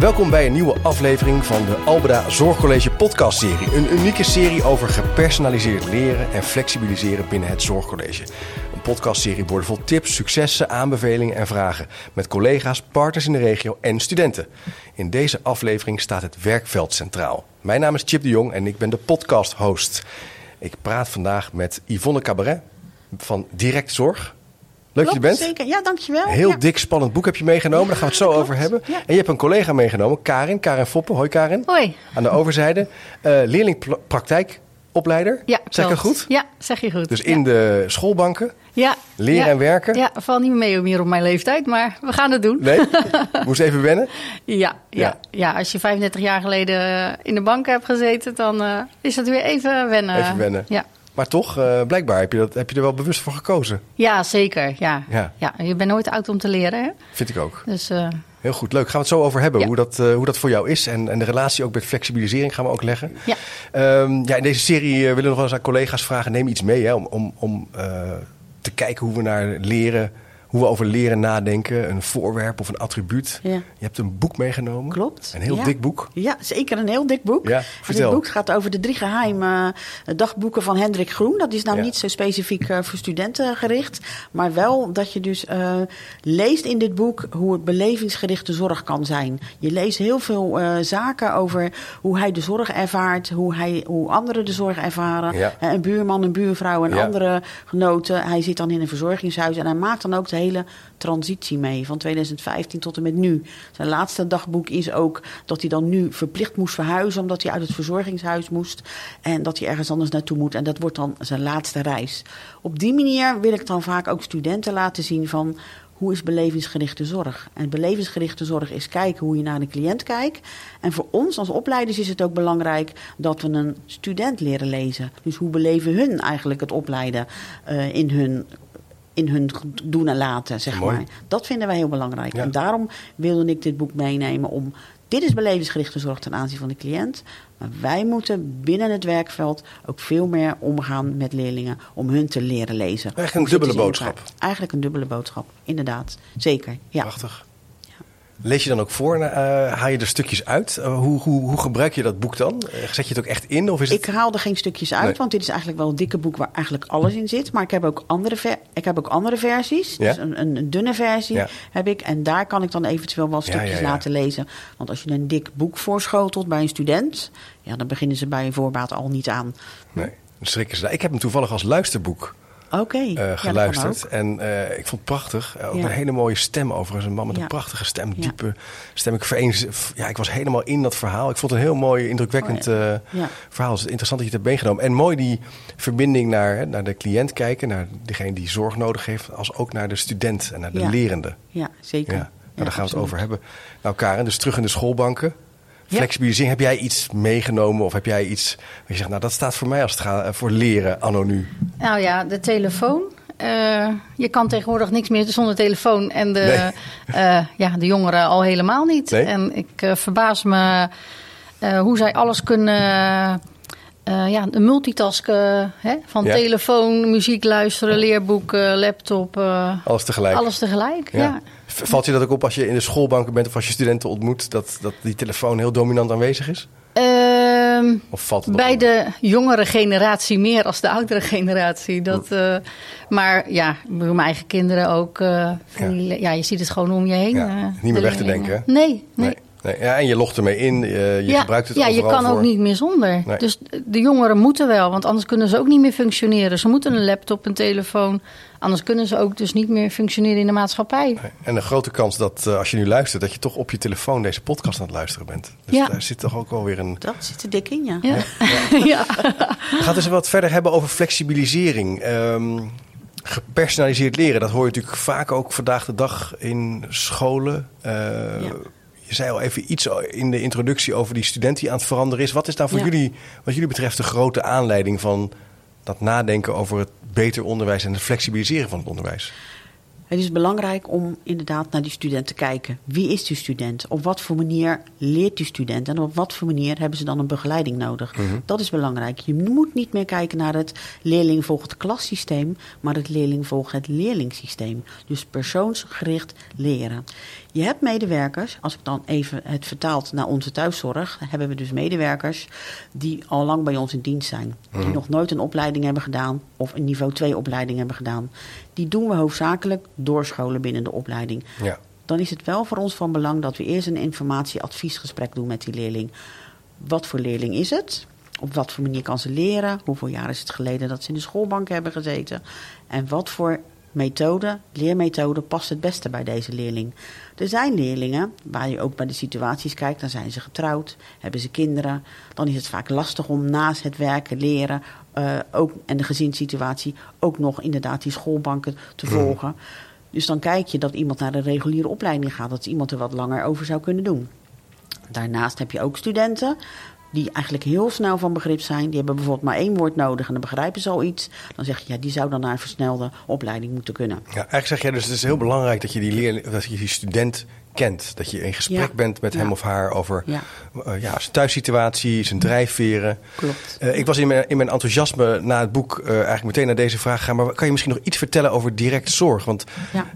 Welkom bij een nieuwe aflevering van de Albeda Zorgcollege podcastserie. Een unieke serie over gepersonaliseerd leren en flexibiliseren binnen het Zorgcollege. Een podcastserie vol tips, successen, aanbevelingen en vragen met collega's, partners in de regio en studenten. In deze aflevering staat het werkveld centraal. Mijn naam is Chip de Jong en ik ben de podcast-host. Ik praat vandaag met Yvonne Cabaret van Direct Zorg. Leuk dat je bent. Zeker, ja, dankjewel. Heel ja. dik, spannend boek heb je meegenomen. Daar gaan we het zo klopt. over hebben. Ja. En je hebt een collega meegenomen, Karin. Karin Foppen. Hoi Karin. Hoi. Aan de overzijde. eh leerlingpraktijkopleider. Ja, Zeg ik dat goed? Ja, zeg je goed. Dus ja. in de schoolbanken. ja. leren ja. en werken? Ja, valt niet meer meer op mijn leeftijd, maar we gaan het doen. Nee? Moest even wennen. Ja, Ja. ja. ja, als je 35 jaar geleden in de bank hebt gezeten, dan eh, is dat weer even wennen. Even wennen. Ja, Maar toch, eh, blijkbaar heb je, dat, heb je er wel bewust voor gekozen. ja zeker. Ja. Ja. Ja. je bent nooit oud om te leren. Hè? Vind ik ook. Dus eh, Heel goed, leuk. Gaan we het zo over hebben. Ja. Hoe, dat, eh, hoe dat voor jou is. En, en de relatie ook met flexibilisering gaan we ook leggen. ja. Ehm, ja, in deze serie willen we nog wel eens aan collega's vragen: neem iets mee hè, om, om, om te kijken hoe we naar leren, hoe we over leren nadenken. Een voorwerp of een attribuut. Ja. Je hebt een boek meegenomen. Klopt. Een heel Ja. dik boek. Ja, zeker een heel dik boek. Ja, en dit boek gaat over de drie geheime eh, dagboeken van Hendrik Groen. Dat is nou Ja. niet zo specifiek eh, voor studenten gericht. Maar wel dat je dus eh, leest in dit boek hoe het belevingsgerichte zorg kan zijn. Je leest heel veel zaken over hoe hij de zorg ervaart. Hoe, hij, hoe anderen de zorg ervaren. Een buurman, een buurvrouw en andere genoten. Hij zit dan in een verzorgingshuis. En hij maakt dan ook de hele transitie mee. Van 2015 tot en met nu. Zijn laatste dagboek is ook dat hij dan nu verplicht moest verhuizen. Omdat hij uit het verzorgingshuis moest. En dat hij ergens anders naartoe moet. En dat wordt dan zijn laatste reis. Op die manier wil ik dan vaak ook studenten laten zien van... Hoe is belevingsgerichte zorg? En belevingsgerichte zorg is kijken hoe je naar de cliënt kijkt. En voor ons als opleiders is het ook belangrijk dat we een student leren lezen. Dus hoe beleven hun eigenlijk het opleiden eh, in hun in hun doen en laten, zeg Mooi. maar. Dat vinden wij heel belangrijk. Ja. En daarom wilde ik dit boek meenemen om... Dit is belevingsgerichte zorg ten aanzien van de cliënt. Maar wij moeten binnen het werkveld ook veel meer omgaan met leerlingen... om hun te leren lezen. Eigenlijk een dubbele boodschap. Eigenlijk een dubbele boodschap, inderdaad. Zeker, ja. Prachtig. Lees je dan ook voor? eh, haal je er stukjes uit? Eh, hoe, hoe, hoe gebruik je dat boek dan? Eh, Zet je het ook echt in? Of is het... Ik haal er geen stukjes uit, Nee. want dit is eigenlijk wel een dikke boek waar eigenlijk alles in zit. Maar ik heb ook andere, ver- ik heb ook andere versies. Ja? Dus een, een, een dunne versie Ja. heb ik. En daar kan ik dan eventueel wel stukjes ja, laten lezen. Want als je een dik boek voorschotelt bij een student, ja, dan beginnen ze bij voorbaat al niet aan. Nee, dan schrikken ze. Ik heb hem toevallig als luisterboek Oké, eh, geluisterd. en eh, ik vond het prachtig. Eh, ook Ja. een hele mooie stem overigens. Een man met een prachtige stem. Diepe stem. Ik, vereens, ja, ik was helemaal in dat verhaal. Ik vond het een heel mooi, indrukwekkend Oh, eh, verhaal. Het is interessant dat je het hebt meegenomen. En mooi die verbinding naar, naar de cliënt kijken. Naar degene die zorg nodig heeft. Als ook naar de student en naar de lerende. Ja, zeker. Ja, nou, daar gaan we het over hebben. Nou, Karen, dus terug in de schoolbanken. Flexibilisering, heb jij iets meegenomen of heb jij iets waar je zegt, nou dat staat voor mij als het gaat eh, voor leren anno nu? Nou ja, de telefoon. Eh, je kan tegenwoordig niks meer zonder telefoon. En de, eh, ja, de jongeren al helemaal niet. Nee? En ik eh, verbaas me hoe zij alles kunnen... ja, de multitasken hè? van Ja. telefoon, muziek luisteren, leerboeken, laptop. Alles tegelijk. alles tegelijk, ja. Valt je dat ook op als je in de schoolbanken bent of als je studenten ontmoet, dat, dat die telefoon heel dominant aanwezig is? Ehm, Of valt het bij de jongere generatie meer als de oudere generatie. Dat, eh, maar ja, ik bedoel, mijn eigen kinderen ook. eh, ja. je ziet het gewoon om je heen. Ja, eh, niet meer weg te denken, nee. Nee. Nee. Ja, en je logt ermee in, eh, je ja, gebruikt het ja, je kan ook niet meer zonder. Nee. Dus de jongeren moeten wel, want anders kunnen ze ook niet meer functioneren. Ze moeten een laptop, een telefoon. Anders kunnen ze ook dus niet meer functioneren in de maatschappij. Nee. En een grote kans dat eh, als je nu luistert, dat je toch op je telefoon deze podcast aan het luisteren bent. Dus Ja. daar zit toch ook wel weer een. Dat zit er dik in, ja. Ja. ja. We gaan wat verder hebben over flexibilisering. Ehm, gepersonaliseerd leren, dat hoor je natuurlijk vaak ook vandaag de dag in scholen. Eh, Ja. Je zei al even iets in de introductie over die student die aan het veranderen is. Wat is nou voor Ja. jullie, wat jullie betreft, de grote aanleiding van dat nadenken over het beter onderwijs en het flexibiliseren van het onderwijs? Het is belangrijk om inderdaad naar die student te kijken. Wie is die student? Op wat voor manier leert die student? En op wat voor manier hebben ze dan een begeleiding nodig? Dat is belangrijk. Je moet niet meer kijken naar het leerling volgt klassysteem, maar het leerling volgt het leerlingsysteem. Dus persoonsgericht leren. Je hebt medewerkers, als ik dan even het vertaalt naar onze thuiszorg, hebben we dus medewerkers die al lang bij ons in dienst zijn. Die nog nooit een opleiding hebben gedaan of een niveau 2 opleiding hebben gedaan. Die doen we hoofdzakelijk doorscholen binnen de opleiding. Ja. Dan is het wel voor ons van belang dat we eerst een informatie-adviesgesprek doen met die leerling. Wat voor leerling is het? Op wat voor manier kan ze leren? Hoeveel jaar is het geleden dat ze in de schoolbank hebben gezeten? En wat voor methode, leermethode past het beste bij deze leerling? Er zijn leerlingen waar je ook bij de situaties kijkt, dan zijn ze getrouwd, hebben ze kinderen. Dan is het vaak lastig om naast het werken, leren uh, ook, en de gezinssituatie ook nog inderdaad die schoolbanken te volgen. Dus dan kijk je dat iemand naar een reguliere opleiding gaat, dat iemand er wat langer over zou kunnen doen. Daarnaast heb je ook studenten die eigenlijk heel snel van begrip zijn. Die hebben bijvoorbeeld maar één woord nodig en dan begrijpen ze al iets. Dan zeg je, ja, die zou dan naar een versnelde opleiding moeten kunnen. Ja, eigenlijk zeg jij dus, het is heel belangrijk dat je die, leerling, dat je die student kent. Dat je in gesprek Ja. bent met Ja. hem of haar over Ja. eh, ja, zijn thuissituatie, zijn drijfveren. Klopt. Eh, ik was in mijn, in mijn enthousiasme na het boek eh, eigenlijk meteen naar deze vraag gegaan. Maar kan je misschien nog iets vertellen over direct zorg? Want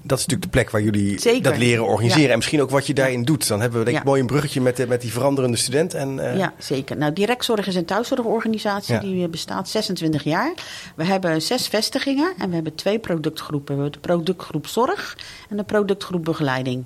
dat is natuurlijk de plek waar jullie Zeker. dat leren organiseren. En misschien ook wat je daarin doet. Dan hebben we denk ik mooi een bruggetje met, de- met die veranderende student. En, Ja, zeker. Nou, Directzorg is een thuiszorgorganisatie die bestaat 26 jaar. We hebben zes vestigingen en we hebben twee productgroepen. We hebben de productgroep Zorg en de productgroep Begeleiding.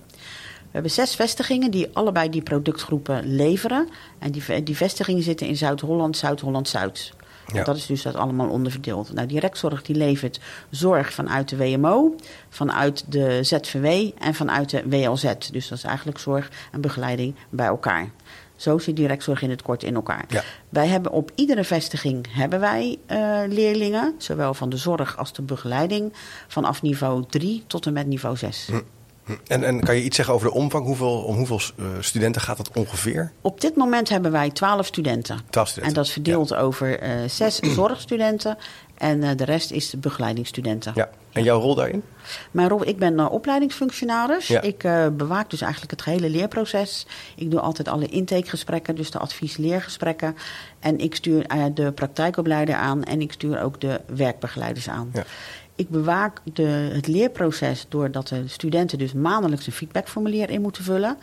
We hebben zes vestigingen die allebei die productgroepen leveren. En die, die vestigingen zitten in Zuid-Holland, Zuid-Holland-Zuid. Ja. Dat is dus dat allemaal onderverdeeld. Nou, Directzorg die levert zorg vanuit de WMO, vanuit de ZVW en vanuit de WLZ. Dus dat is eigenlijk zorg en begeleiding bij elkaar. Zo zit directzorg in het kort in elkaar. Ja. Wij hebben op iedere vestiging hebben wij eh, leerlingen, zowel van de zorg als de begeleiding, vanaf niveau 3 tot en met niveau 6. En, en kan je iets zeggen over de omvang? Hoeveel, om hoeveel eh, studenten gaat dat ongeveer? Op dit moment hebben wij 12 studenten. 12 studenten. En dat verdeeld over eh, zes zorgstudenten en eh, de rest is de begeleidingsstudenten. Ja. En jouw rol daarin? Mijn rol, ik ben opleidingsfunctionaris. Ja. Ik bewaak dus eigenlijk het hele leerproces. Ik doe altijd alle intakegesprekken, dus de advies-leergesprekken. En ik stuur eh, de praktijkopleider aan en ik stuur ook de werkbegeleiders aan. Ja. Ik bewaak de, het leerproces doordat de studenten dus maandelijks een feedbackformulier in moeten vullen.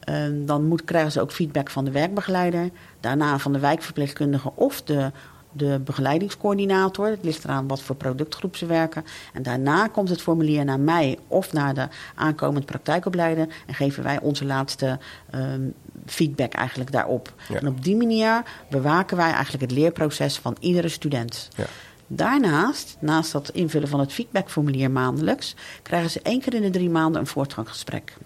Ehm, dan moet, krijgen ze ook feedback van de werkbegeleider, daarna van de wijkverpleegkundige of de, de begeleidingscoördinator. Het ligt eraan wat voor productgroep ze werken. En daarna komt het formulier naar mij of naar de aankomend praktijkopleider en geven wij onze laatste ehm, feedback eigenlijk daarop. Ja. En op die manier bewaken wij eigenlijk het leerproces van iedere student. Ja. Daarnaast, naast dat invullen van het feedbackformulier maandelijks, krijgen ze één keer in de drie maanden een voortgangsgesprek.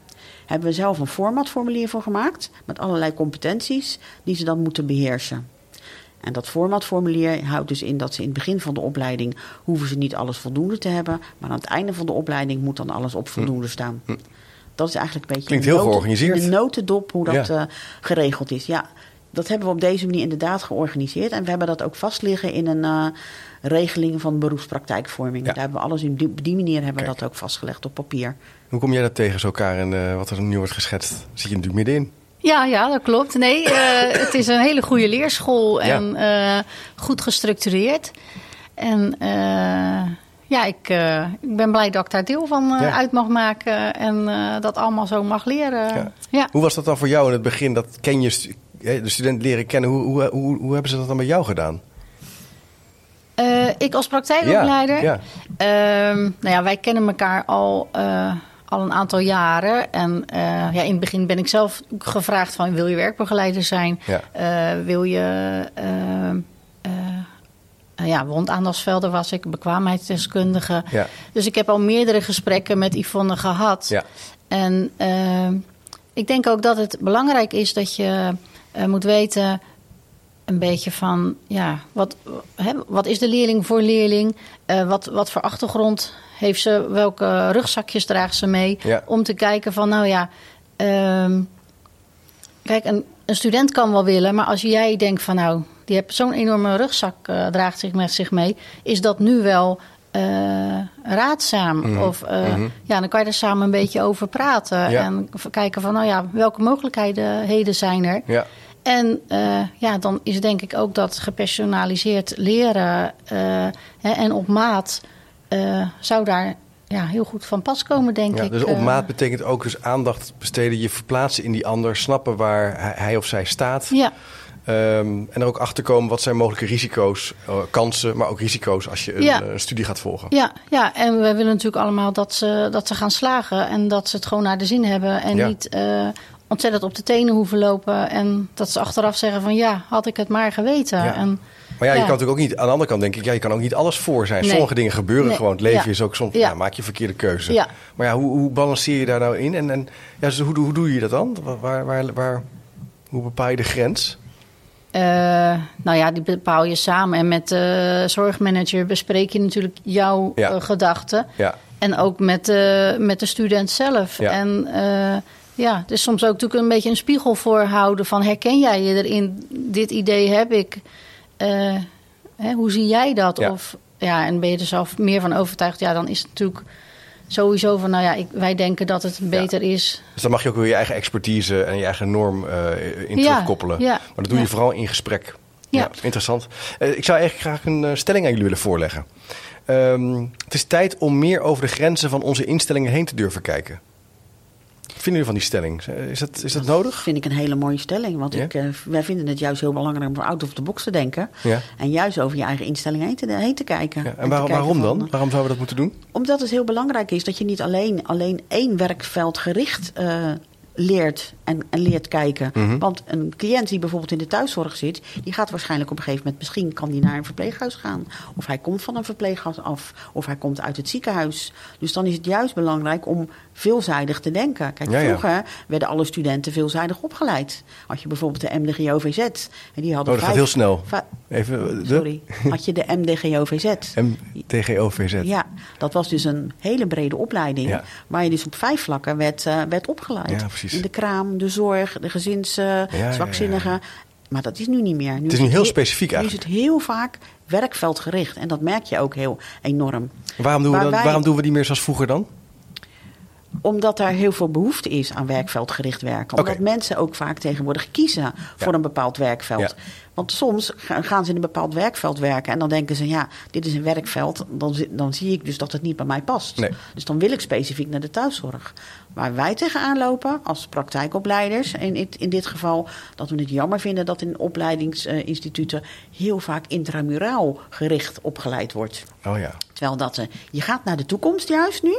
Hebben we zelf een formatformulier voor gemaakt met allerlei competenties die ze dan moeten beheersen. En dat formatformulier houdt dus in dat ze in het begin van de opleiding hoeven ze niet alles voldoende te hebben, maar aan het einde van de opleiding moet dan alles op voldoende staan. Dat is eigenlijk een beetje Klinkt heel noten- georganiseerd. in de notendop hoe dat Ja. eh, geregeld is. Ja, dat hebben we op deze manier inderdaad georganiseerd. En we hebben dat ook vastliggen in een eh, regeling van beroepspraktijkvorming. Ja. Daar hebben we alles in die, op die manier hebben we dat ook vastgelegd op papier. Hoe kom jij dat tegen, zo Karen, eh, wat er nu wordt geschetst? Zit je natuurlijk middenin? Ja, ja, dat klopt. Nee, eh, het is een hele goede leerschool Ja. en eh, goed gestructureerd. En eh, ja, ik, eh, ik ben blij dat ik daar deel van eh, Ja. uit mag maken en eh, dat allemaal zo mag leren. Ja. Ja. Hoe was dat dan voor jou in het begin? Dat ken je de student leren kennen. Hoe, hoe, hoe, hoe hebben ze dat dan bij jou gedaan? Ik als praktijkopleider. Ja, Ehm, nou ja, wij kennen elkaar al, al een aantal jaren. En ja, in het begin ben ik zelf gevraagd van... wil je werkbegeleider zijn? Wil je... eh, eh, ja, wondaandachtsvelden was ik, bekwaamheidsdeskundige. Ja. Dus ik heb al meerdere gesprekken met Yvonne gehad. Ja. En ehm, ik denk ook dat het belangrijk is dat je eh, moet weten een beetje van, ja, wat, hè, wat is de leerling voor leerling? Eh, wat, wat voor achtergrond heeft ze? Welke rugzakjes draagt ze mee? Ja. Om te kijken van, nou ja, ehm, kijk, een, een student kan wel willen, maar als jij denkt van, nou, die heeft zo'n enorme rugzak, eh, draagt zich met zich mee, is dat nu wel eh, raadzaam. Mhm. Of eh, Mhm. ja, dan kan je er samen een beetje over praten. Ja. En kijken van, nou ja, welke mogelijkheden heden zijn er. Ja. En ja, dan is denk ik ook dat gepersonaliseerd leren hè, en op maat zou daar ja, heel goed van pas komen, denk Ja, ik. dus op maat betekent ook dus aandacht besteden, je verplaatsen in die ander, snappen waar hij- hij of zij staat. Ja, Ehm, en er ook achter komen wat zijn mogelijke risico's, eh, kansen, maar ook risico's als je een, Ja. eh, een studie gaat volgen. ja, ja, en we willen natuurlijk allemaal dat ze, dat ze gaan slagen en dat ze het gewoon naar de zin hebben en Ja. niet eh, ontzettend op de tenen hoeven lopen en dat ze achteraf zeggen van ja, had ik het maar geweten. Ja. En, Maar ja, je kan natuurlijk ook niet, aan de andere kant denk ik, ja, je kan ook niet alles voor zijn. Nee. Sommige dingen gebeuren Nee. gewoon. Het leven is ook soms, Ja. maak je verkeerde keuze. Maar ja, hoe, hoe balanceer je daar nou in? En, en ja, dus hoe, hoe doe je dat dan? Waar, waar, waar, hoe bepaal je de grens? Eh, nou ja, die bepaal je samen. En met de zorgmanager bespreek je natuurlijk jouw Ja. eh, gedachten. Ja, En ook met, de met de student zelf. Ja. En eh, ja, het is soms ook natuurlijk een beetje een spiegel voorhouden van herken jij je erin? Dit idee heb ik. Hè, hoe zie jij dat? Of ja, en ben je er zelf meer van overtuigd? Ja, dan is het natuurlijk sowieso van, nou ja, ik, wij denken dat het beter is. dus dan mag je ook weer je eigen expertise en je eigen norm eh, in terugkoppelen. ja, maar dat doe je vooral in gesprek. Ja, Ja. interessant. Eh, ik zou eigenlijk graag een eh, stelling aan jullie willen voorleggen. Ehm, het is tijd om meer over de grenzen van onze instellingen heen te durven kijken. Vinden jullie van die stelling? Is dat, is dat nodig? vind ik een hele mooie stelling. Want ik, eh, wij vinden het juist heel belangrijk om out of the box te denken. Ja. En juist over je eigen instelling heen te, heen te kijken. Ja, en waarom, kijken waarom van, dan? Waarom zouden we dat moeten doen? Omdat het heel belangrijk is dat je niet alleen, alleen één werkveld gericht eh, leert en, en leert kijken. Mhm. Want een cliënt die bijvoorbeeld in de thuiszorg zit, die gaat waarschijnlijk op een gegeven moment, misschien kan die naar een verpleeghuis gaan. Of hij komt van een verpleeghuis af, of hij komt uit het ziekenhuis. Dus dan is het juist belangrijk om veelzijdig te denken. Kijk, Ja, ja. vroeger werden alle studenten veelzijdig opgeleid. Had je bijvoorbeeld de MDGOVZ. En die hadden Oh, dat gaat vijf- heel snel. Even eh, de Sorry, had je de MDGOVZ. MTGOVZ. Ja, dat was dus een hele brede opleiding. Ja. Waar je dus op vijf vlakken werd, eh, werd opgeleid. Ja, precies. In de kraam, de zorg, de gezins, ja, zwakzinnigen. Maar dat is nu niet meer. Nu is nu het heel he- specifiek Nu is het heel vaak werkveldgericht. En dat merk je ook heel enorm. Waarom, doen we Waar dan, wij- waarom doen we die meer zoals vroeger dan? Omdat er heel veel behoefte is aan werkveldgericht werken. Omdat mensen ook vaak tegenwoordig kiezen voor een bepaald werkveld. Ja. Want soms ga- gaan ze in een bepaald werkveld werken en dan denken ze, ja, dit is een werkveld, dan, dan zie ik dus dat het niet bij mij past. Nee. Dus dan wil ik specifiek naar de thuiszorg. Waar wij tegenaan lopen als praktijkopleiders, in, in, in dit geval, dat we het jammer vinden dat in opleidingsinstituten heel vaak intramuraal gericht opgeleid wordt. Oh ja. Terwijl dat, eh, je gaat naar de toekomst juist nu.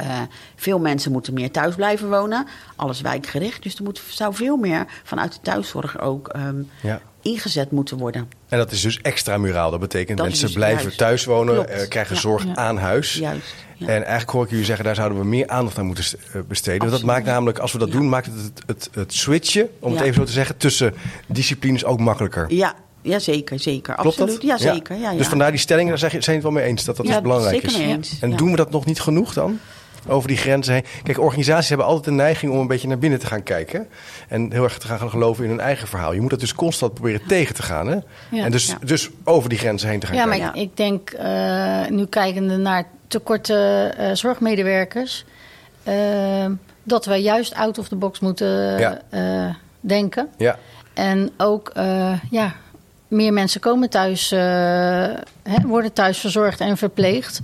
Eh, veel mensen moeten meer thuis blijven wonen. Alles wijkgericht. Dus er moet, zou veel meer vanuit de thuiszorg ook ehm, ja. ingezet moeten worden. En dat is dus extra muraal. Dat betekent Dat is mensen dus blijven thuis wonen, eh, krijgen Ja. zorg Ja. aan huis. Juist. En eigenlijk hoor ik jullie zeggen, daar zouden we meer aandacht aan moeten eh, besteden. Want dat maakt namelijk, als we dat doen, maakt het het, het, het switchen, om het even zo te zeggen, tussen disciplines ook makkelijker. Ja, ja, zeker, zeker. Klopt Absoluut. dat? Ja, zeker. Ja. Ja, Dus vandaar die stelling, daar zijn we het wel mee eens dat dat dus belangrijk zeker is. mee eens. En doen we dat nog niet genoeg dan? Over die grenzen heen. Kijk, organisaties hebben altijd de neiging om een beetje naar binnen te gaan kijken. En heel erg te gaan geloven in hun eigen verhaal. Je moet dat dus constant proberen tegen te gaan. Hè? Ja. En dus, Ja. dus over die grenzen heen te gaan Ja, maar kijken. ik, ik denk, eh, nu kijkende naar tekorten eh zorgmedewerkers, eh, dat wij juist out of the box moeten Ja. denken. Ja. En ook, ja, meer mensen komen thuis, hè, worden thuis verzorgd en verpleegd.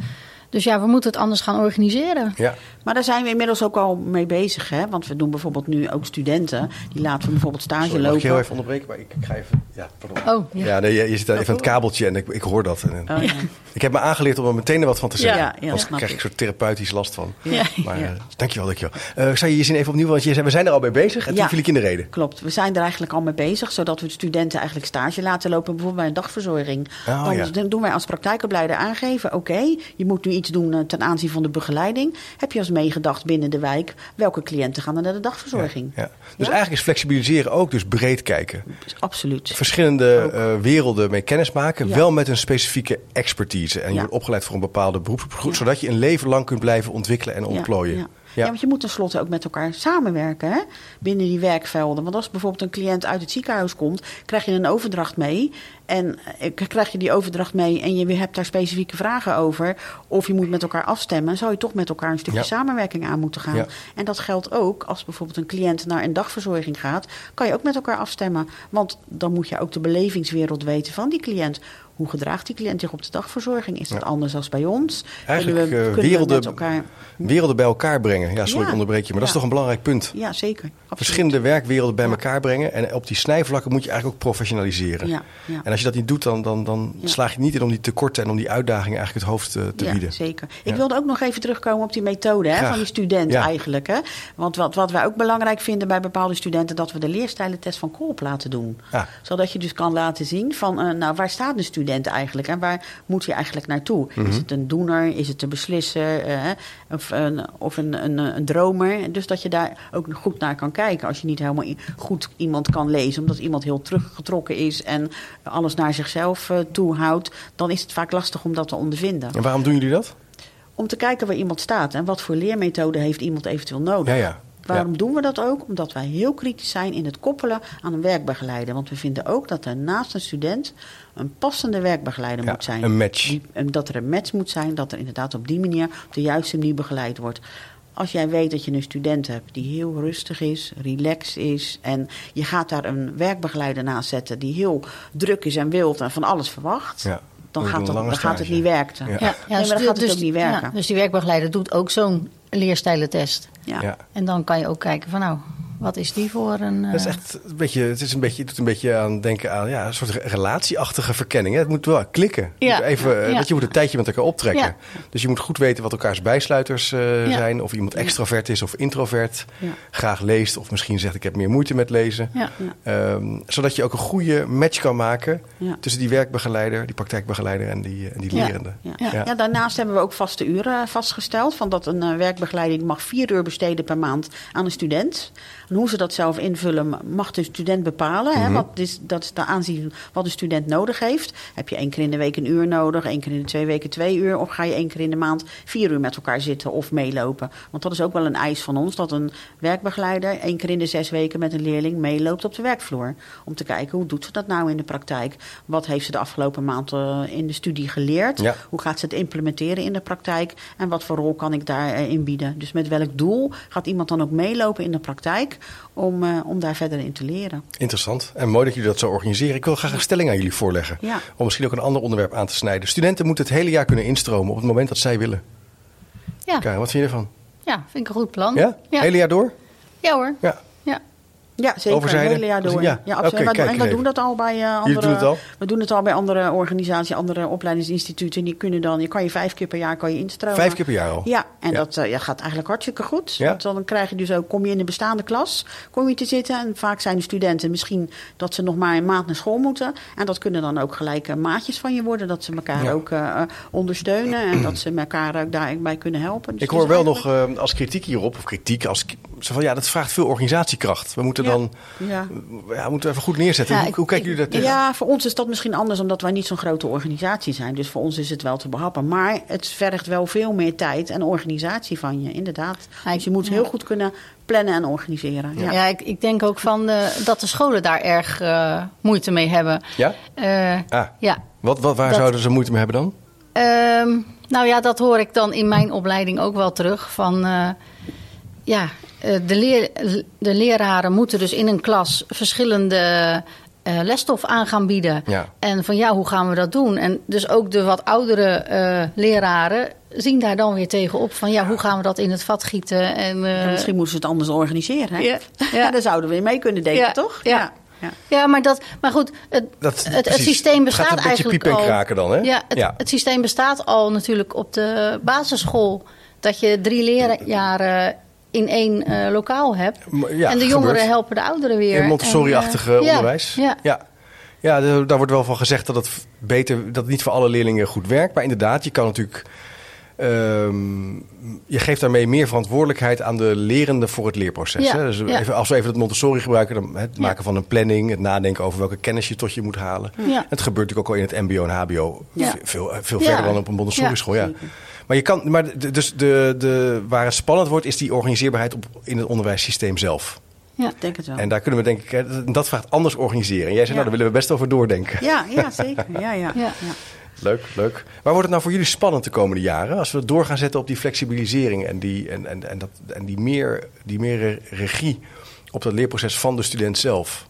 Dus ja, we moeten het anders gaan organiseren. Ja. Maar daar zijn we inmiddels ook al mee bezig. Hè? Want we doen bijvoorbeeld nu ook studenten. Die laten we bijvoorbeeld stage Sorry, mag ik lopen. je heel even onderbreken? Maar ik, ik ga even... Ja, pardon. Oh, ja. Ja, nee, je, je zit daar even aan het kabeltje en ik, ik hoor dat. En, Oh, ja. Ik heb me aangeleerd om er meteen er wat van te zeggen. Ja, ja, Anders krijg ik een soort therapeutisch last van. Ja. Maar Ja. eh, dankjewel, dankjewel. Eh zou je je zin even opnieuw, want je zei, we zijn er al mee bezig en toen viel ik in de reden. Klopt, we zijn er eigenlijk al mee bezig, zodat we de studenten eigenlijk stage laten lopen, bijvoorbeeld bij een dagverzorging. Oh, dan ja. doen wij als praktijkopleider aangeven, oké, je moet nu iets doen eh, ten aanzien van de begeleiding. Heb je als meegedacht binnen de wijk, welke cliënten gaan er naar de dagverzorging? Ja. Dus eigenlijk is flexibiliseren ook dus breed kijken. Dus absoluut. Verschillende eh, werelden mee kennis maken, Ja. wel met een specifieke expertise. En je wordt opgeleid voor een bepaalde beroepsgroep, zodat je een leven lang kunt blijven ontwikkelen en ontplooien. Ja, ja. Ja, want je moet tenslotte ook met elkaar samenwerken hè? binnen die werkvelden. Want als bijvoorbeeld een cliënt uit het ziekenhuis komt, krijg je een overdracht mee. En eh, krijg je die overdracht mee en je hebt daar specifieke vragen over, of je moet met elkaar afstemmen, zou je toch met elkaar een stukje Ja. samenwerking aan moeten gaan. Ja. En dat geldt ook als bijvoorbeeld een cliënt naar een dagverzorging gaat, kan je ook met elkaar afstemmen. Want dan moet je ook de belevingswereld weten van die cliënt. Hoe gedraagt die cliënt zich op de dagverzorging? Is dat Ja. anders dan bij ons? Eigenlijk Kunnen we- eh, kunnen we werelden, met elkaar... werelden bij elkaar brengen. Ja, sorry, ik onderbreek je, maar dat is toch een belangrijk punt. Ja, zeker. Absoluut. Verschillende werkwerelden bij elkaar brengen. En op die snijvlakken moet je eigenlijk ook professionaliseren. En als je dat niet doet, dan, dan, dan Ja. slaag je niet in om die tekorten en om die uitdagingen eigenlijk het hoofd eh, te ja, bieden. zeker. Ik wilde ook nog even terugkomen op die methode hè, van die student eigenlijk. Hè. Want wat, wat wij ook belangrijk vinden bij bepaalde studenten... dat we de leerstijlentest van Kolp laten doen. Ja. Zodat je dus kan laten zien van... eh, nou, waar staat de student eigenlijk en waar moet hij eigenlijk naartoe? Mhm. Is het een doener? Is het een beslisser? eh, of een, of een, een, een dromer? Dus dat je daar ook goed naar kan kijken. Als je niet helemaal goed iemand kan lezen... omdat iemand heel teruggetrokken is... en alles naar zichzelf eh, toe houdt... dan is het vaak lastig om dat te ondervinden En waarom doen jullie dat? om te kijken waar iemand staat en wat voor leermethode heeft iemand eventueel nodig. Ja, ja. Waarom Ja. doen we dat ook? Omdat wij heel kritisch zijn in het koppelen aan een werkbegeleider. Want we vinden ook dat er naast een student een passende werkbegeleider Ja, moet zijn. een match. Die- en dat er een match moet zijn, dat er inderdaad op die manier, op de juiste manier begeleid wordt. Als jij weet dat je een student hebt die heel rustig is, relaxed is... en je gaat daar een werkbegeleider naast zetten die heel druk is en wild en van alles verwacht... Ja. dan, gaat, dat, dan gaat het niet werken. Ja. Ja, Nee, maar dan gaat het ook niet werken. ja, dus die werkbegeleider doet ook zo'n leerstijlentest. Ja. Ja. En dan kan je ook kijken van nou, wat is die voor een... Dat is eh, echt een beetje, het, is een beetje, het doet een beetje aan denken aan ja, een soort relatieachtige verkenning. Hè? Het moet wel klikken. Je Ja. moet even, eh, Ja. want je moet een tijdje met elkaar optrekken. Ja. Dus je moet goed weten wat elkaars bijsluiters eh, Ja. zijn. Of iemand extravert is of introvert. Ja. Graag leest of misschien zegt ik heb meer moeite met lezen. Ja. Ehm, zodat je ook een goede match kan maken Ja. tussen die werkbegeleider, die praktijkbegeleider en die, en die Ja. lerende. Ja. Ja. Ja. daarnaast hebben we ook vaste uren vastgesteld. Van dat een eh, werkbegeleiding mag vier uur besteden per maand aan een student. En hoe ze dat zelf invullen, mag de student bepalen. hè, wat is, dat is de aanzien wat de student nodig heeft. Heb je één keer in de week een uur nodig, één keer in de twee weken twee uur. Of ga je één keer in de maand vier uur met elkaar zitten of meelopen. Want dat is ook wel een eis van ons. Dat een werkbegeleider één keer in de zes weken met een leerling meeloopt op de werkvloer. Om te kijken hoe doet ze dat nou in de praktijk. Wat heeft ze de afgelopen maand eh, in de studie geleerd. Ja. Hoe gaat ze het implementeren in de praktijk? En wat voor rol kan ik daarin bieden? Dus met welk doel gaat iemand dan ook meelopen in de praktijk om, eh, om daar verder in te leren? Interessant. En mooi dat jullie dat zo organiseren. Ik wil graag een stelling aan jullie voorleggen. Ja. Om misschien ook een ander onderwerp aan te snijden. Studenten moeten het hele jaar kunnen instromen op het moment dat zij willen. ja, Karen, wat vind je ervan? ja, vind ik een goed plan. Ja? Ja, Hele jaar door? Ja, hoor. Ja. Ja. Zeker. Het hele jaar door. Ja, Ja, absoluut. En we- kijk en we doen dat al bij eh, andere... al? We doen het al bij andere organisaties, andere opleidingsinstituten. Die kunnen dan, je kan je vijf keer per jaar kan je instromen. Vijf keer per jaar al? Ja, en Ja. dat eh, ja, gaat eigenlijk hartstikke goed. Ja? Want dan krijg je dus ook, kom je in een bestaande klas, kom je te zitten. En vaak zijn de studenten misschien dat ze nog maar een maand naar school moeten. En dat kunnen dan ook gelijk maatjes van je worden. Dat ze elkaar ook eh, ondersteunen en dat ze elkaar ook daarbij kunnen helpen. Dus Ik hoor wel nog als kritiek hierop, of kritiek, als, zo van, ja, dat vraagt veel organisatiekracht. We moeten Ja. dan, Ja. ja, moeten we even goed neerzetten. Ja, hoe, ik- hoe kijken jullie daar tegen? Ja, voor ons is dat misschien anders omdat wij niet zo'n grote organisatie zijn. Dus voor ons is het wel te behappen. Maar het vergt wel veel meer tijd en organisatie van je, inderdaad. Dus je moet heel goed kunnen plannen en organiseren. Ja, Ja. ik, ik denk ook van eh, dat de scholen daar erg eh, moeite mee hebben. Ja? Eh, Ah, ja. wat, wat, waar Dat- zouden ze moeite mee hebben dan? Ehm, nou ja, dat hoor ik dan in mijn opleiding ook wel terug. Van eh, ja, de, leer, de leraren moeten dus in een klas verschillende eh, lesstof aan gaan bieden. Ja. En van ja, hoe gaan we dat doen? En dus ook de wat oudere eh, leraren zien daar dan weer tegenop van ja, hoe gaan we dat in het vat gieten? En, eh, Ja, misschien moeten ze het anders organiseren. Hè? Ja, Ja. ja. daar zouden we mee kunnen denken, Ja, toch? ja. ja. Ja, maar, dat, maar goed, het, Dat- het, systeem bestaat gaat een beetje eigenlijk piepen en al. kraken dan, hè? Ja, het, Ja. het systeem bestaat al natuurlijk op de basisschool. Dat je drie leerjaren in één eh, lokaal hebt. Ja, en de gebeurt. jongeren helpen de ouderen weer. In Montessori-achtige eh, ja, onderwijs. Ja, ja. Daar wordt wel van gezegd dat het beter, dat het niet voor alle leerlingen goed werkt. Maar inderdaad, je kan natuurlijk. ehm, je geeft daarmee meer verantwoordelijkheid aan de lerende voor het leerproces. Ja, Hè? Dus ja. even, als we even het Montessori gebruiken, dan het Ja. maken van een planning, het nadenken over welke kennis je tot je moet halen. Ja. Het gebeurt natuurlijk ook al in het MBO en HBO veel, veel Ja. verder dan op een Montessori Ja, school. Ja. Maar je kan, maar de, dus de, de, waar het spannend wordt, is die organiseerbaarheid op, in het onderwijssysteem zelf. Ja. Ik denk het wel. En daar kunnen we denk ik, hè, dat- dat vraagt anders organiseren. En jij zei, Ja. nou, daar willen we best over doordenken. Ja, ja, zeker. Ja, ja. Ja. ja. Leuk, leuk. Waar wordt het nou voor jullie spannend de komende jaren? Als we door gaan zetten op die flexibilisering en die, en, en, en dat, en die, meer, die meer regie op dat leerproces van de student zelf.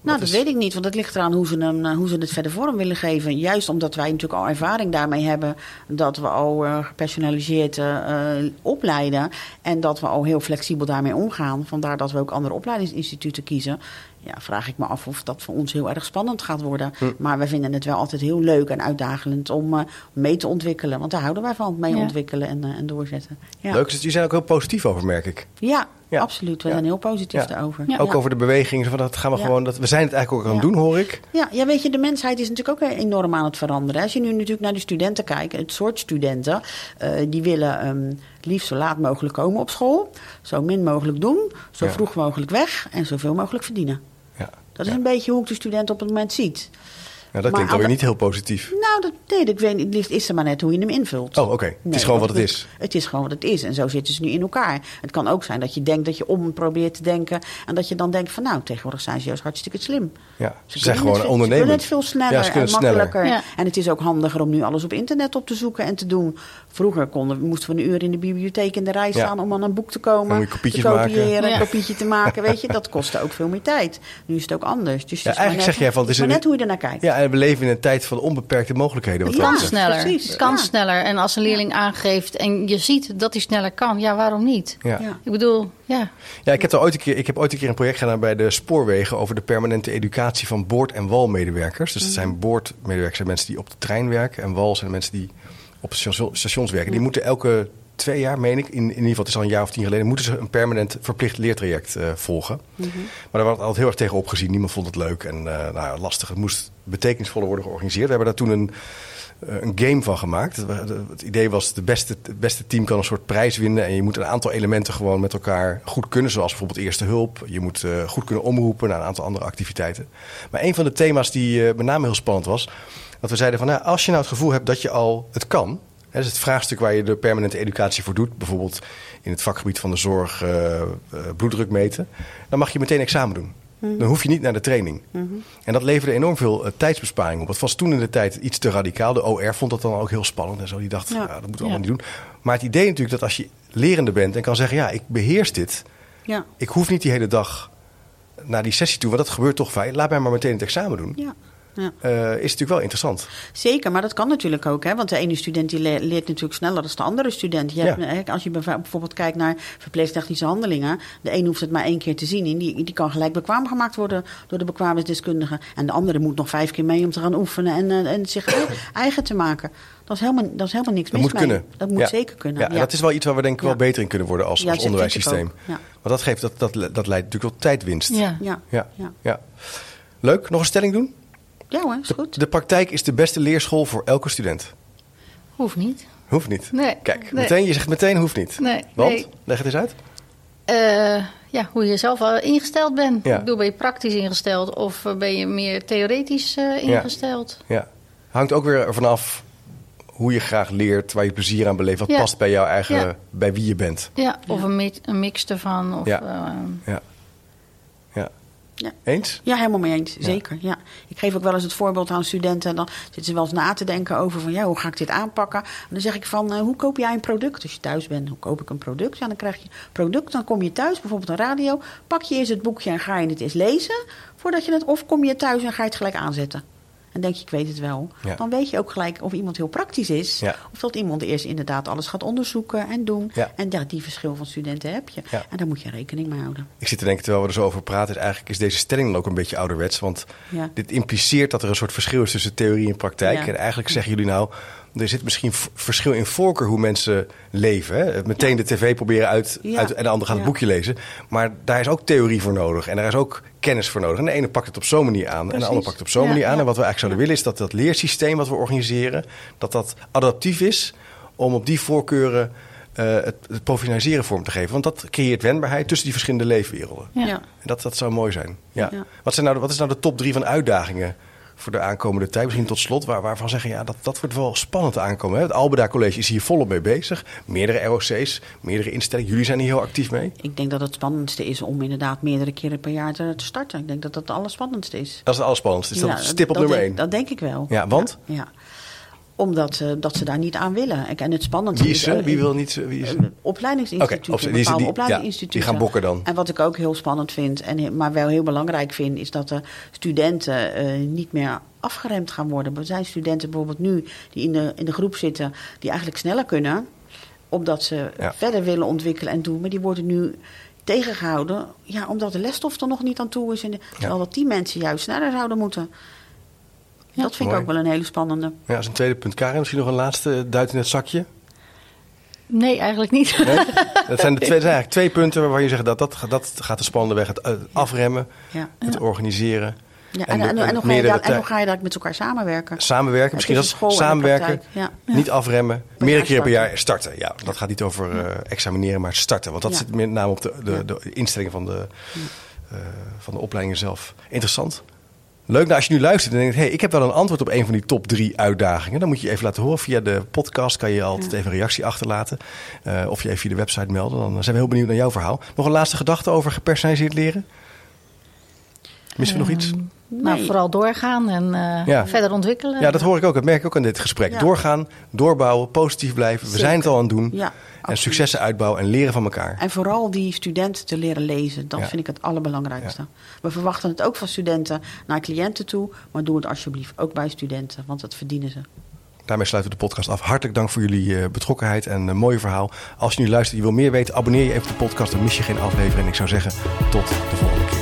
Nou, dat is- weet ik niet, want het ligt eraan hoe ze, hem, eh, hoe ze het verder vorm willen geven. Juist omdat wij natuurlijk al ervaring daarmee hebben dat we al eh, gepersonaliseerd eh, opleiden en dat we al heel flexibel daarmee omgaan. Vandaar dat we ook andere opleidingsinstituten kiezen. Ja, vraag ik me af of dat voor ons heel erg spannend gaat worden. Hm. Maar we vinden het wel altijd heel leuk en uitdagend om eh, mee te ontwikkelen. Want daar houden wij van, mee Ja. ontwikkelen en, eh, en doorzetten. Ja, Leuk, dus jullie zijn ook heel positief over, merk ik. ja, Ja. absoluut. We Ja. zijn heel positief Ja. daarover. Ja. Ook over de beweging. Van dat gaan we Ja. gewoon. Dat, we zijn het eigenlijk ook aan het Ja. doen, hoor ik. Ja, ja, weet je, de mensheid is natuurlijk ook enorm aan het veranderen. Als je nu natuurlijk naar de studenten kijkt, het soort studenten, eh, die willen ehm, liefst zo laat mogelijk komen op school, zo min mogelijk doen, zo Ja. vroeg mogelijk weg en zoveel mogelijk verdienen. Ja. Dat is een beetje hoe ik de student op het moment ziet. Nou, dat klinkt alweer de- niet heel positief. Nou, dat, nee, ik weet niet. Het is er maar net hoe je hem invult. Oh, oké. Het is gewoon wat het is. Het is gewoon wat het is. En zo zitten ze nu in elkaar. Het kan ook zijn dat je denkt dat je om probeert te denken. En dat je dan denkt van nou, tegenwoordig zijn ze juist hartstikke slim. Ja, ze Ze zijn gewoon het veel- Ze kunnen het veel sneller Ja, ze kunnen en sneller. makkelijker. Ja. En het is ook handiger om nu alles op internet op te zoeken en te doen. Vroeger konden, moesten we een uur in de bibliotheek in de rij Ja. staan om aan een boek te komen. Te kopiëren, maken. een Ja. kopietje te maken. Weet je, dat kostte ook veel meer tijd. Nu is het ook anders. Dus het Ja, is maar eigenlijk net, zeg jij van, het is is maar een- net hoe je ernaar kijkt. En we leven in een tijd van onbeperkte mogelijkheden. Wat dat kan sneller. precies. Het kan Ja. sneller. En als een leerling aangeeft en je ziet dat hij sneller kan, ja, waarom niet? Ja. Ja. Ik bedoel, ja. Ja, ik heb, er ooit een keer, ik heb ooit een keer een project gedaan bij de spoorwegen over de permanente educatie van boord- en walmedewerkers. Dus dat zijn boordmedewerkers, zijn mensen die op de trein werken. En wal zijn mensen die op station- stations werken. Die moeten elke twee jaar, meen ik, in, in ieder geval, het is al een jaar of tien geleden, moeten ze een permanent verplicht leertraject eh, volgen. Maar daar werd altijd heel erg tegen opgezien. Niemand vond het leuk en eh, nou, ja, lastig. Het moest betekenisvoller worden georganiseerd. We hebben daar toen een, eh, een game van gemaakt. Het idee was, de beste, het beste team kan een soort prijs winnen. En je moet een aantal elementen gewoon met elkaar goed kunnen. Zoals bijvoorbeeld eerste hulp. Je moet goed kunnen omroepen naar een aantal andere activiteiten. Maar een van de thema's die eh, met name heel spannend was... dat we zeiden van, nou, als je nou het gevoel hebt dat je al het kan... Hè, dus het vraagstuk waar je de permanente educatie voor doet... bijvoorbeeld in het vakgebied van de zorg eh, eh, bloeddruk meten... dan mag je meteen examen doen. Dan hoef je niet naar de training. En dat leverde enorm veel eh, tijdsbesparing op. Het was toen in de tijd iets te radicaal. De OR vond dat dan ook heel spannend en zo. Die dacht, Ja. ja. dat moeten we Ja. allemaal niet doen. Maar het idee natuurlijk dat als je lerende bent en kan zeggen... ja, ik beheers dit. Ja. Ik hoef niet die hele dag naar die sessie toe. Want dat gebeurt toch fijn. Laat mij maar meteen het examen doen. Ja. Ja. Eh, is natuurlijk wel interessant. Zeker, maar dat kan natuurlijk ook. Hè? Want de ene student die le- leert natuurlijk sneller dan de andere student. Je Ja. hebt, als je bijvoorbeeld kijkt naar verpleegtechnische handelingen. De een hoeft het maar één keer te zien. En die, die kan gelijk bekwaam gemaakt worden door de bekwaamheidsdeskundige. En de andere moet nog vijf keer mee om te gaan oefenen en, eh, en zich ei- eigen te maken. Dat is helemaal, dat is helemaal niks Dat mis moet mee. kunnen. Dat moet Ja. zeker kunnen. Ja, en dat is wel iets waar we denk ik wel Ja. beter in kunnen worden als, onderwijssysteem. Want dat, geeft, dat, dat, dat leidt natuurlijk tot tijdwinst. Ja. Ja. Ja. Ja. Ja. Leuk. Nog een stelling doen? Ja hoor, is De, goed. de praktijk is de beste leerschool voor elke student. Hoeft niet. Hoeft niet. Nee. Kijk, Nee. meteen, je zegt meteen hoeft niet. Nee, Want? nee. Leg het eens uit. Eh, ja, hoe je zelf al ingesteld bent. Ja. Ik bedoel, ben je praktisch ingesteld of eh, ben je meer theoretisch eh, ingesteld? Ja. Hangt ook weer ervan af hoe je graag leert, waar je plezier aan beleeft. Wat Ja. past bij jouw eigen, Ja. bij wie je bent. Ja, of Een, mix, een mix ervan. Of, Ja. Ja. Ja. Eens? Ja, helemaal mee eens. Zeker. Ja. Ik geef ook wel eens het voorbeeld aan studenten. Dan zitten ze wel eens na te denken over van ja, hoe ga ik dit aanpakken? En dan zeg ik van eh, hoe koop jij een product als je thuis bent? Hoe koop ik een product? Ja, dan krijg je product. Dan kom je thuis, bijvoorbeeld een radio. Pak je eerst het boekje en ga je het eens lezen voordat je het. Of kom je thuis en ga je het gelijk aanzetten. En denk je, ik weet het wel. Ja. Dan weet je ook gelijk of iemand heel praktisch is. Ja. Of dat iemand eerst inderdaad alles gaat onderzoeken en doen. Ja. En ja, die verschil van studenten heb je. En daar moet je rekening mee houden. Ik zit te denken, terwijl we er zo over praten, is eigenlijk is deze stelling dan ook een beetje ouderwets. Want dit impliceert dat er een soort verschil is tussen theorie en praktijk. En eigenlijk zeggen jullie nou, er zit misschien verschil in voorkeur hoe mensen leven. Hè? Meteen Ja. de tv proberen uit, Ja. uit en de ander gaat het Ja. boekje lezen. Maar daar is ook theorie voor nodig. En daar is ook kennis voor nodig. En de ene pakt het op zo'n manier aan en de ander pakt het op zo'n Ja. manier aan. Ja. En wat we eigenlijk zouden Ja. willen is dat dat leersysteem wat we organiseren, dat dat adaptief is om op die voorkeuren eh, het, het professionaliseren vorm te geven. Want dat creëert wendbaarheid tussen die verschillende leefwerelden. ja. Ja. En dat, dat zou mooi zijn. Ja. Ja. Wat, zijn nou, wat is nou de top drie van uitdagingen voor de aankomende tijd. Misschien tot slot, waar, waarvan zeggen ja, dat, dat wordt wel spannend aankomen. Hè? Het Albeda College is hier volop mee bezig. Meerdere ROC's, meerdere instellingen. Jullie zijn hier heel actief mee. Ik denk dat het spannendste is om inderdaad meerdere keren per jaar te starten. Ik denk dat dat het allerspannendste is. Dat is het allerspannendste. Is dat stip op dat nummer denk- één? Dat denk ik wel. Ja, want? Ja. ja. Omdat eh, dat ze daar niet aan willen. Ik- En het spannendste Wie is ze? eh, Wie wil niet... Wie is opleidingsinstituten, of- die- bepaalde die- opleidingsinstituten. ja, die gaan bokken dan. En wat ik ook heel spannend vind, en, maar wel heel belangrijk vind... is dat de studenten eh, niet meer afgeremd gaan worden. Er zijn studenten bijvoorbeeld nu die in de, in de groep zitten... die eigenlijk sneller kunnen, omdat ze Ja. verder willen ontwikkelen en doen. Maar die worden nu tegengehouden, ja, omdat de lesstof er nog niet aan toe is. En de- terwijl dat die mensen juist sneller zouden moeten. Ja. dat vind Mooi. ik ook wel een hele spannende. Ja, dat is een tweede punt. Karin, misschien nog een laatste duit in het zakje? Nee, eigenlijk niet. Nee? Dat zijn, de twee, dat zijn eigenlijk twee punten waarvan je zegt dat, dat, dat gaat de spannende weg. Het eh, afremmen, Ja. het organiseren. Ja, En en, hoe ga je meerdere daar, en hoe ga je daar met elkaar samenwerken? Samenwerken, misschien dat samenwerken. ja. Niet afremmen. Meerdere jaar keren per jaar starten. Ja, dat gaat niet over eh, examineren, maar starten. Want dat Ja. zit met name op de, de, Ja. de instelling van de, eh, van de opleidingen zelf. Interessant. Leuk, nou, als je nu luistert en denkt... hey, ik heb wel een antwoord op een van die top drie uitdagingen... dan moet je je even laten horen. Via de podcast kan je altijd even een reactie achterlaten. Eh, of je even via de website melden. Dan zijn we heel benieuwd naar jouw verhaal. Nog een laatste gedachte over gepersonaliseerd leren? Misschien nog iets? Nou, Nee. vooral doorgaan en eh, Ja. verder ontwikkelen. Ja, dat hoor ik ook. Dat merk ik ook aan dit gesprek. Ja. Doorgaan, doorbouwen, positief blijven. We zijn het al aan het doen. Ja, en absoluut. successen uitbouwen en leren van elkaar. En vooral die studenten te leren lezen. Dat Ja. vind ik het allerbelangrijkste. We verwachten het ook van studenten naar cliënten toe. Maar doe het alsjeblieft ook bij studenten. Want dat verdienen ze. Daarmee sluiten we de podcast af. Hartelijk dank voor jullie eh, betrokkenheid en een mooie verhaal. Als je nu luistert en je wil meer weten, abonneer je even op de podcast. Dan mis je geen aflevering. En ik zou zeggen, tot de volgende.